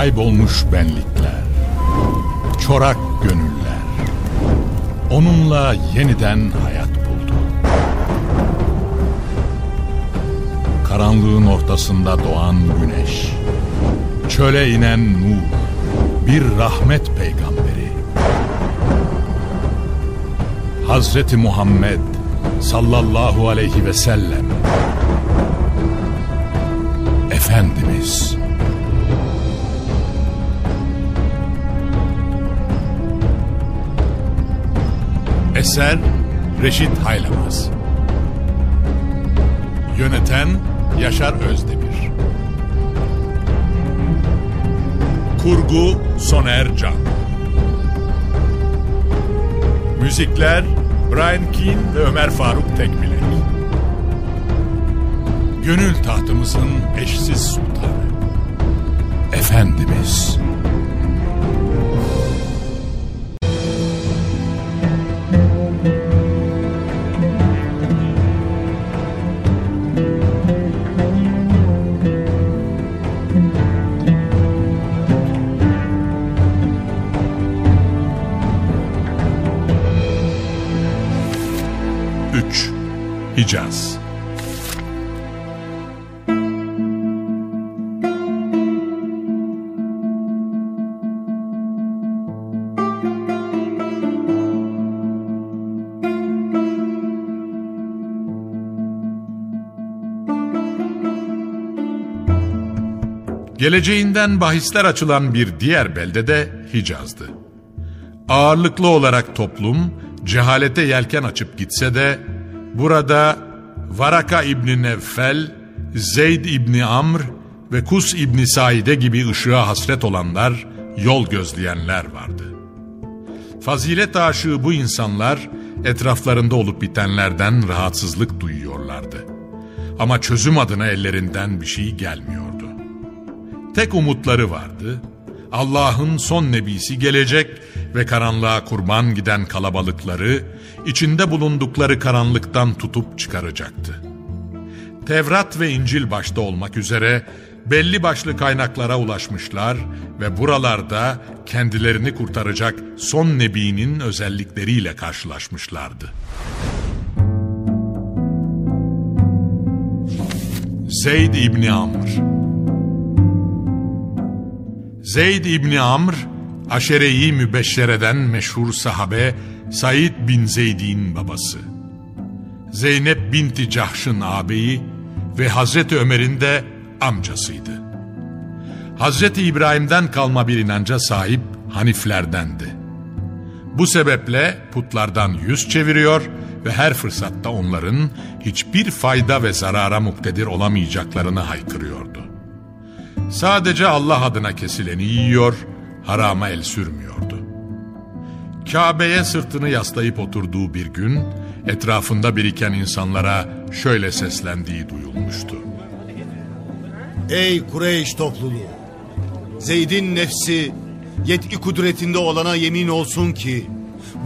kaybolmuş benlikler, çorak gönüller, onunla yeniden hayat buldu. Karanlığın ortasında doğan güneş, çöle inen nur, bir rahmet peygamberi. Hazreti Muhammed sallallahu aleyhi ve sellem Efendimiz Eser Reşit Haylamaz. Yöneten Yaşar Özdemir. Kurgu Soner Can. Müzikler Brian Keane ve Ömer Faruk Tekbilek. Gönül tahtımızın eşsiz sultanı Geleceğinden bahisler açılan bir diğer belde de Hicaz'dı. Ağırlıklı olarak toplum cehalete yelken açıp gitse de burada Varaka İbni Nevfel, Zeyd İbni Amr ve Kus İbni Saide gibi ışığa hasret olanlar, yol gözleyenler vardı. Fazilet aşığı bu insanlar etraflarında olup bitenlerden rahatsızlık duyuyorlardı. Ama çözüm adına ellerinden bir şey gelmiyordu. Tek umutları vardı. Allah'ın son nebisi gelecek ve karanlığa kurban giden kalabalıkları içinde bulundukları karanlıktan tutup çıkaracaktı. Tevrat ve İncil başta olmak üzere belli başlı kaynaklara ulaşmışlar ve buralarda kendilerini kurtaracak son nebinin özellikleriyle karşılaşmışlardı. Zeyd İbni Amr Zeyd İbni Amr, aşereyi mübeşşereden meşhur sahabe Said bin Zeyd'in babası. Zeynep binti Cahş'ın ağabeyi ve Hazreti Ömer'in de amcasıydı. Hazreti İbrahim'den kalma bir inanca sahip Haniflerdendi. Bu sebeple putlardan yüz çeviriyor ve her fırsatta onların hiçbir fayda ve zarara muktedir olamayacaklarını haykırıyordu. Sadece Allah adına kesileni yiyor, harama el sürmüyordu. Kabe'ye sırtını yaslayıp oturduğu bir gün, etrafında biriken insanlara şöyle seslendiği duyulmuştu. Ey Kureyş topluluğu! Zeyd'in nefsi yetki kudretinde olana yemin olsun ki,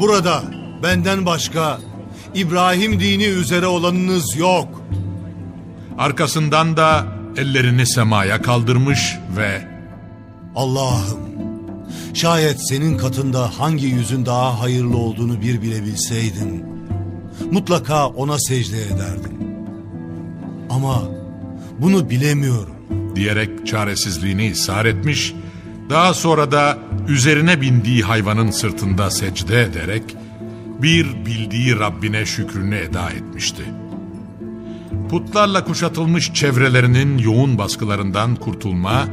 burada benden başka İbrahim dini üzere olanınız yok. Arkasından da ellerini semaya kaldırmış ve Allah'ım şayet senin katında hangi yüzün daha hayırlı olduğunu bir bile bilseydim mutlaka ona secde ederdim. Ama bunu bilemiyorum. diyerek çaresizliğini ishar etmiş, daha sonra da üzerine bindiği hayvanın sırtında secde ederek bir bildiği Rabbine şükrünü eda etmişti.'' Putlarla kuşatılmış çevrelerinin yoğun baskılarından kurtulma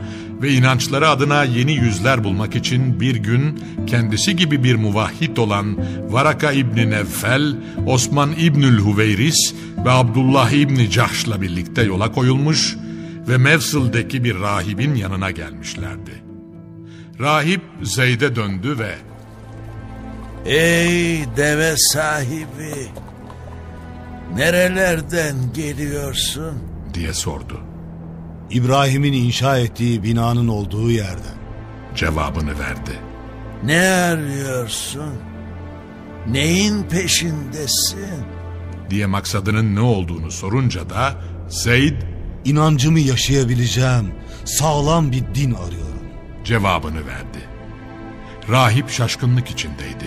ve inançları adına yeni yüzler bulmak için bir gün kendisi gibi bir muvahhid olan Varaka İbni Nevfel, Osman İbnül Huveyris ve Abdullah İbni Cahş'la birlikte yola koyulmuş ve Mevsil'deki bir rahibin yanına gelmişlerdi. Rahip Zeyd'e döndü ve Ey deve sahibi! Nerelerden geliyorsun? diye sordu. İbrahim'in inşa ettiği binanın olduğu yerden. Cevabını verdi. Ne arıyorsun? Neyin peşindesin? diye maksadının ne olduğunu sorunca da Zeyd İnancımı yaşayabileceğim sağlam bir din arıyorum. cevabını verdi. Rahip şaşkınlık içindeydi.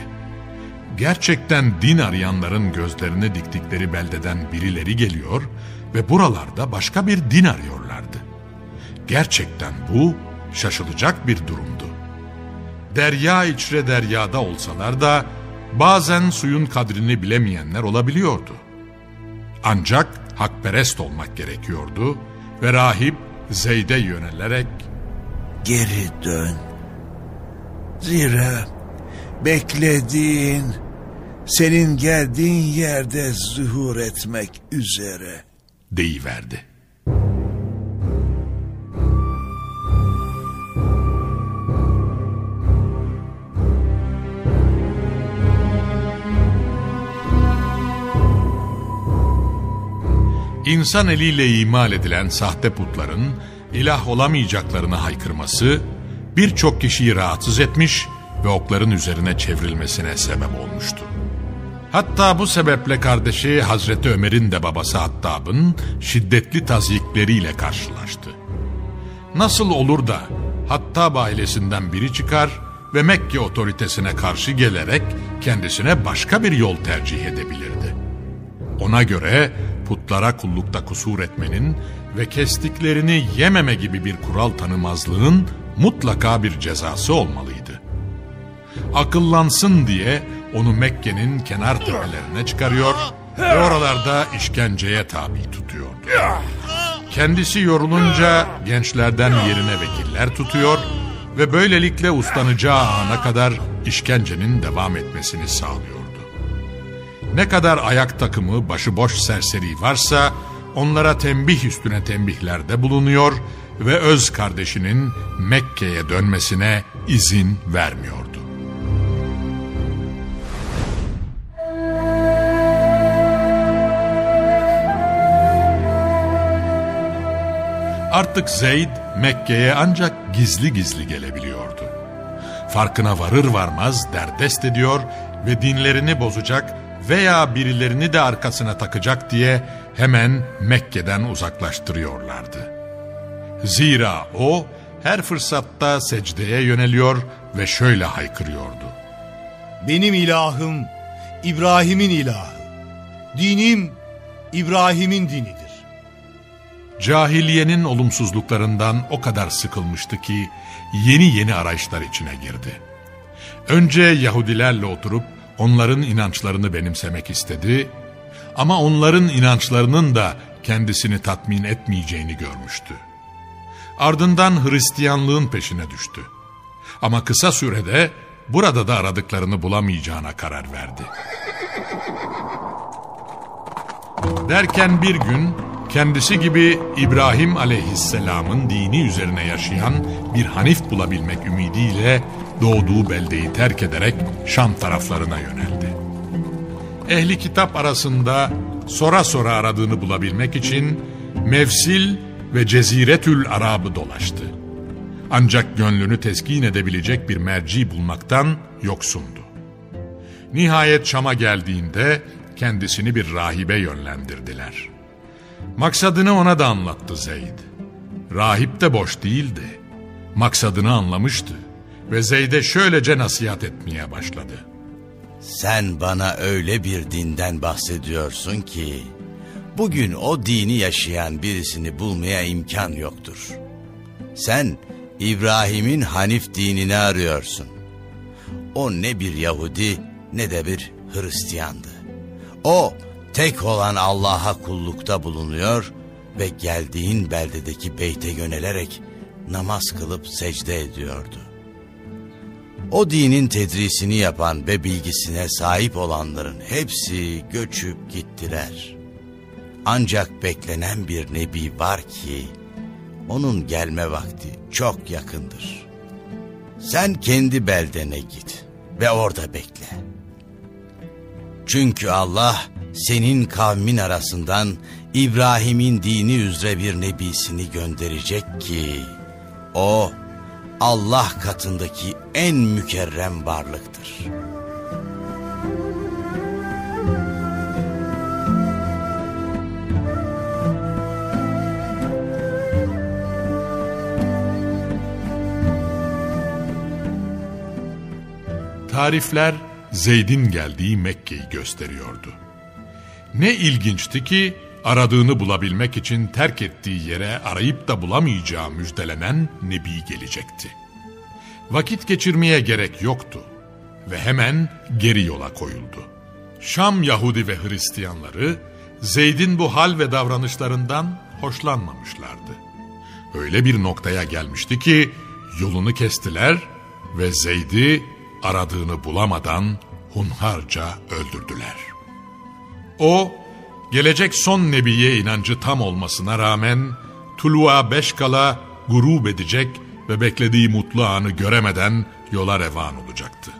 Gerçekten din arayanların gözlerini diktikleri beldeden birileri geliyor ve buralarda başka bir din arıyorlardı. Gerçekten bu şaşılacak bir durumdu. Derya içre deryada olsalar da bazen suyun kadrini bilemeyenler olabiliyordu. Ancak hakperest olmak gerekiyordu ve rahip Zeyd'e yönelerek Geri dön. Zira beklediğin senin geldiğin yerde zuhur etmek üzere. deyiverdi. İnsan eliyle imal edilen sahte putların ilah olamayacaklarını haykırması birçok kişiyi rahatsız etmiş ve okların üzerine çevrilmesine sebep olmuştu. Hatta bu sebeple kardeşi Hazreti Ömer'in de babası Hattab'ın şiddetli tazikleriyle karşılaştı. Nasıl olur da Hattab ailesinden biri çıkar ve Mekke otoritesine karşı gelerek kendisine başka bir yol tercih edebilirdi. Ona göre putlara kullukta kusur etmenin ve kestiklerini yememe gibi bir kural tanımazlığın mutlaka bir cezası olmalıydı. Akıllansın diye onu Mekke'nin kenar tepelerine çıkarıyor ve oralarda işkenceye tabi tutuyordu. Kendisi yorulunca gençlerden yerine vekiller tutuyor ve böylelikle uslanacağı ana kadar işkencenin devam etmesini sağlıyordu. Ne kadar ayak takımı başıboş serseri varsa onlara tembih üstüne tembihlerde bulunuyor ve öz kardeşinin Mekke'ye dönmesine izin vermiyordu. Artık Zeyd Mekke'ye ancak gizli gizli gelebiliyordu. Farkına varır varmaz derdest ediyor ve dinlerini bozacak veya birilerini de arkasına takacak diye hemen Mekke'den uzaklaştırıyorlardı. Zira o her fırsatta secdeye yöneliyor ve şöyle haykırıyordu. Benim ilahım İbrahim'in ilahı. Dinim İbrahim'in dinidir. Cahiliyenin olumsuzluklarından o kadar sıkılmıştı ki yeni yeni arayışlar içine girdi. Önce Yahudilerle oturup onların inançlarını benimsemek istedi ama onların inançlarının da kendisini tatmin etmeyeceğini görmüştü. Ardından Hristiyanlığın peşine düştü. Ama kısa sürede burada da aradıklarını bulamayacağına karar verdi. Derken bir gün kendisi gibi İbrahim aleyhisselamın dini üzerine yaşayan bir Hanif bulabilmek ümidiyle doğduğu beldeyi terk ederek Şam taraflarına yöneldi. Ehli kitap arasında sora sora aradığını bulabilmek için Mevsil ve Ceziretül Arab'ı dolaştı. Ancak gönlünü teskin edebilecek bir merci bulmaktan yoksundu. Nihayet Şam'a geldiğinde kendisini bir rahibe yönlendirdiler. Maksadını ona da anlattı Zeyd. Rahip de boş değildi. Maksadını anlamıştı ve Zeyd'e şöylece nasihat etmeye başladı. Sen bana öyle bir dinden bahsediyorsun ki bugün o dini yaşayan birisini bulmaya imkan yoktur. Sen İbrahim'in Hanif dinini arıyorsun. O ne bir Yahudi ne de bir Hristiyandı. O tek olan Allah'a kullukta bulunuyor ve geldiğin beldedeki beyte yönelerek namaz kılıp secde ediyordu. O dinin tedrisini yapan ve bilgisine sahip olanların hepsi göçüp gittiler. Ancak beklenen bir nebi var ki onun gelme vakti çok yakındır. Sen kendi beldene git ve orada bekle. Çünkü Allah senin kavmin arasından İbrahim'in dini üzere bir nebisini gönderecek ki o Allah katındaki en mükerrem varlıktır. tarifler Zeyd'in geldiği Mekke'yi gösteriyordu. Ne ilginçti ki aradığını bulabilmek için terk ettiği yere arayıp da bulamayacağı müjdelenen Nebi gelecekti. Vakit geçirmeye gerek yoktu ve hemen geri yola koyuldu. Şam Yahudi ve Hristiyanları Zeyd'in bu hal ve davranışlarından hoşlanmamışlardı. Öyle bir noktaya gelmişti ki yolunu kestiler ve Zeyd'i aradığını bulamadan hunharca öldürdüler. O, gelecek son nebiye inancı tam olmasına rağmen tuluğa beş kala gurub edecek ve beklediği mutlu anı göremeden yola revan olacaktı.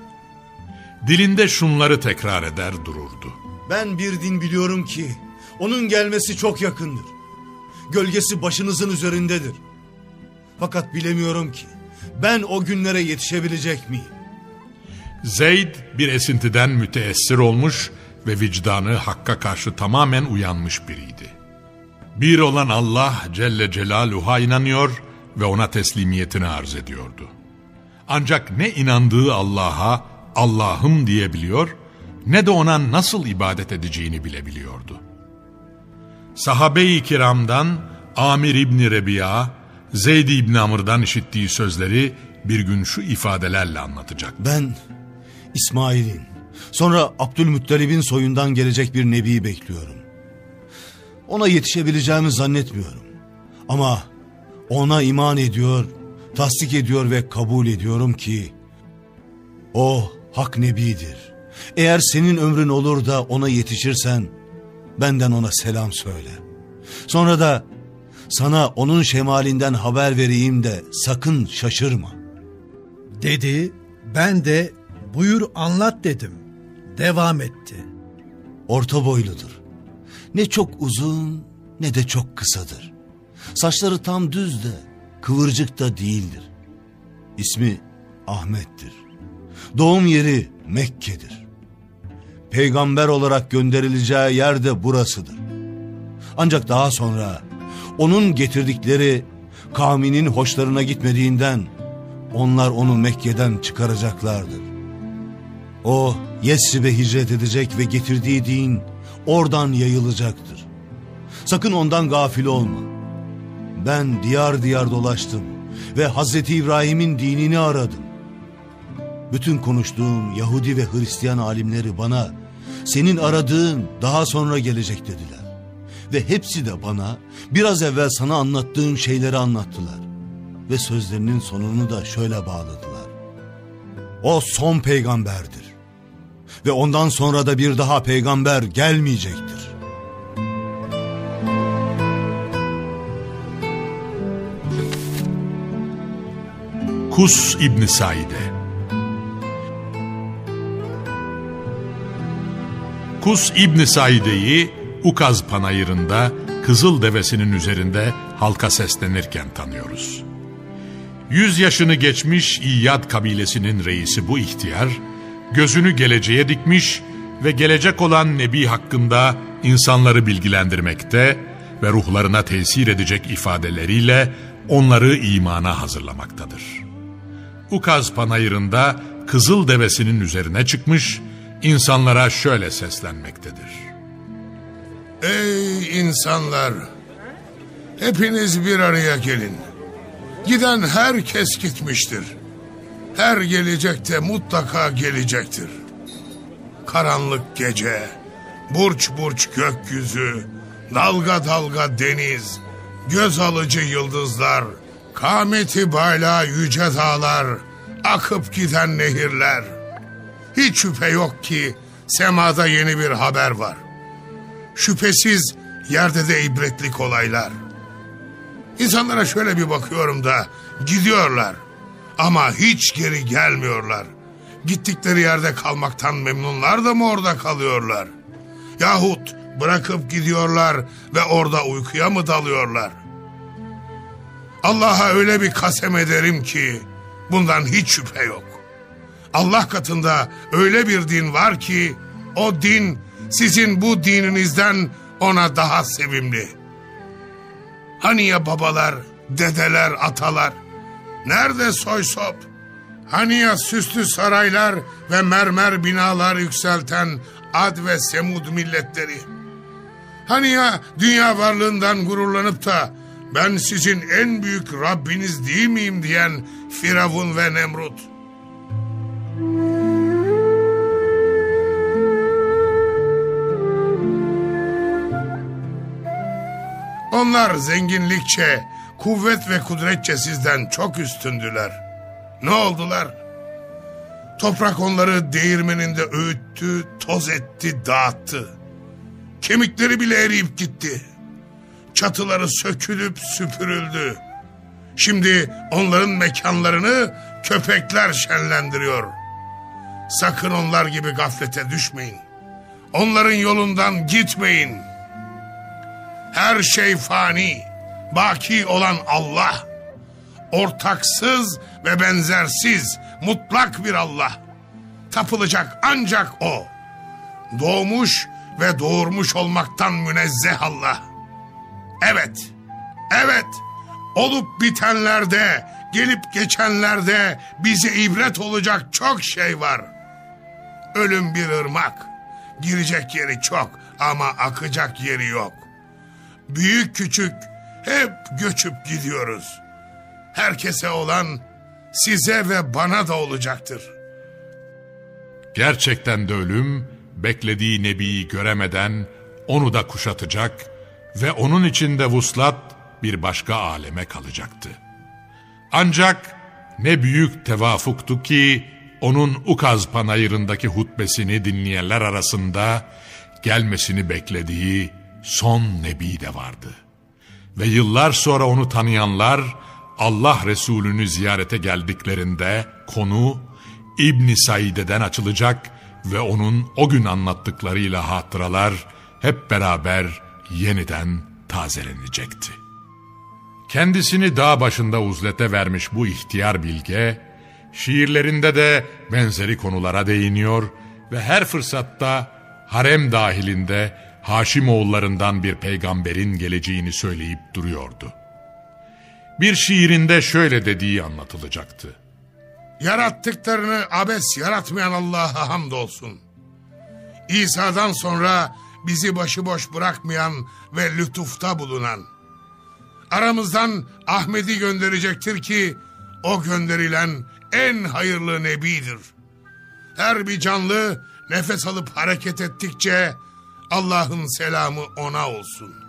Dilinde şunları tekrar eder dururdu. Ben bir din biliyorum ki onun gelmesi çok yakındır. Gölgesi başınızın üzerindedir. Fakat bilemiyorum ki ben o günlere yetişebilecek miyim? Zeyd bir esintiden müteessir olmuş ve vicdanı Hakk'a karşı tamamen uyanmış biriydi. Bir olan Allah Celle Celaluhu'ya inanıyor ve ona teslimiyetini arz ediyordu. Ancak ne inandığı Allah'a Allah'ım diyebiliyor ne de ona nasıl ibadet edeceğini bilebiliyordu. Sahabe-i kiramdan Amir İbni Rebiya, Zeyd İbni Amr'dan işittiği sözleri bir gün şu ifadelerle anlatacak. Ben İsmail'in sonra Abdülmuttalib'in soyundan gelecek bir nebi bekliyorum. Ona yetişebileceğimi zannetmiyorum. Ama ona iman ediyor, tasdik ediyor ve kabul ediyorum ki o hak nebidir. Eğer senin ömrün olur da ona yetişirsen benden ona selam söyle. Sonra da sana onun şemalinden haber vereyim de sakın şaşırma. Dedi, ben de buyur anlat dedim. Devam etti. Orta boyludur. Ne çok uzun ne de çok kısadır. Saçları tam düz de kıvırcık da değildir. İsmi Ahmet'tir. Doğum yeri Mekke'dir. Peygamber olarak gönderileceği yer de burasıdır. Ancak daha sonra onun getirdikleri kavminin hoşlarına gitmediğinden onlar onu Mekke'den çıkaracaklardır. O Yesrib'e hicret edecek ve getirdiği din oradan yayılacaktır. Sakın ondan gafil olma. Ben diyar diyar dolaştım ve Hazreti İbrahim'in dinini aradım. Bütün konuştuğum Yahudi ve Hristiyan alimleri bana senin aradığın daha sonra gelecek dediler. Ve hepsi de bana biraz evvel sana anlattığım şeyleri anlattılar. Ve sözlerinin sonunu da şöyle bağladılar. O son peygamberdir. Ve ondan sonra da bir daha peygamber gelmeyecektir. Kus İbni Said'e Kus İbni Saide'yi Ukaz Panayırı'nda Kızıl Devesi'nin üzerinde halka seslenirken tanıyoruz. Yüz yaşını geçmiş İyyad kabilesinin reisi bu ihtiyar, gözünü geleceğe dikmiş ve gelecek olan Nebi hakkında insanları bilgilendirmekte ve ruhlarına tesir edecek ifadeleriyle onları imana hazırlamaktadır. Ukaz Panayırı'nda Kızıl Devesi'nin üzerine çıkmış, insanlara şöyle seslenmektedir. Ey insanlar! Hepiniz bir araya gelin. Giden herkes gitmiştir. Her gelecek de mutlaka gelecektir. Karanlık gece, burç burç gökyüzü, dalga dalga deniz, göz alıcı yıldızlar, kameti bayla yüce dağlar, akıp giden nehirler. Hiç şüphe yok ki semada yeni bir haber var. Şüphesiz yerde de ibretlik olaylar. İnsanlara şöyle bir bakıyorum da gidiyorlar ama hiç geri gelmiyorlar. Gittikleri yerde kalmaktan memnunlar da mı orada kalıyorlar? Yahut bırakıp gidiyorlar ve orada uykuya mı dalıyorlar? Allah'a öyle bir kasem ederim ki bundan hiç şüphe yok. Allah katında öyle bir din var ki o din sizin bu dininizden ona daha sevimli. Hani ya babalar, dedeler, atalar? Nerede soy sop? Hani ya süslü saraylar ve mermer binalar yükselten Ad ve Semud milletleri? Hani ya dünya varlığından gururlanıp da ben sizin en büyük Rabbiniz değil miyim diyen Firavun ve Nemrut? Onlar zenginlikçe, kuvvet ve kudretçe sizden çok üstündüler. Ne oldular? Toprak onları değirmeninde öğüttü, toz etti, dağıttı. Kemikleri bile eriyip gitti. Çatıları sökülüp süpürüldü. Şimdi onların mekanlarını köpekler şenlendiriyor. Sakın onlar gibi gaflete düşmeyin. Onların yolundan gitmeyin. Her şey fani, baki olan Allah. Ortaksız ve benzersiz, mutlak bir Allah. Tapılacak ancak O. Doğmuş ve doğurmuş olmaktan münezzeh Allah. Evet, evet, olup bitenlerde, gelip geçenlerde bize ibret olacak çok şey var. Ölüm bir ırmak, girecek yeri çok ama akacak yeri yok. Büyük küçük hep göçüp gidiyoruz. Herkese olan size ve bana da olacaktır. Gerçekten de ölüm beklediği nebiyi göremeden onu da kuşatacak ve onun içinde vuslat bir başka aleme kalacaktı. Ancak ne büyük tevafuktu ki onun Ukaz panayırındaki hutbesini dinleyenler arasında gelmesini beklediği son nebi de vardı. Ve yıllar sonra onu tanıyanlar Allah Resulü'nü ziyarete geldiklerinde konu İbn Said'den açılacak ve onun o gün anlattıklarıyla hatıralar hep beraber yeniden tazelenecekti. Kendisini dağ başında uzlete vermiş bu ihtiyar bilge, şiirlerinde de benzeri konulara değiniyor ve her fırsatta harem dahilinde Haşimoğullarından bir peygamberin geleceğini söyleyip duruyordu. Bir şiirinde şöyle dediği anlatılacaktı. Yarattıklarını abes yaratmayan Allah'a hamdolsun. İsa'dan sonra bizi başıboş bırakmayan ve lütufta bulunan. Aramızdan Ahmet'i gönderecektir ki o gönderilen en hayırlı nebidir. Her bir canlı nefes alıp hareket ettikçe Allah'ın selamı ona olsun.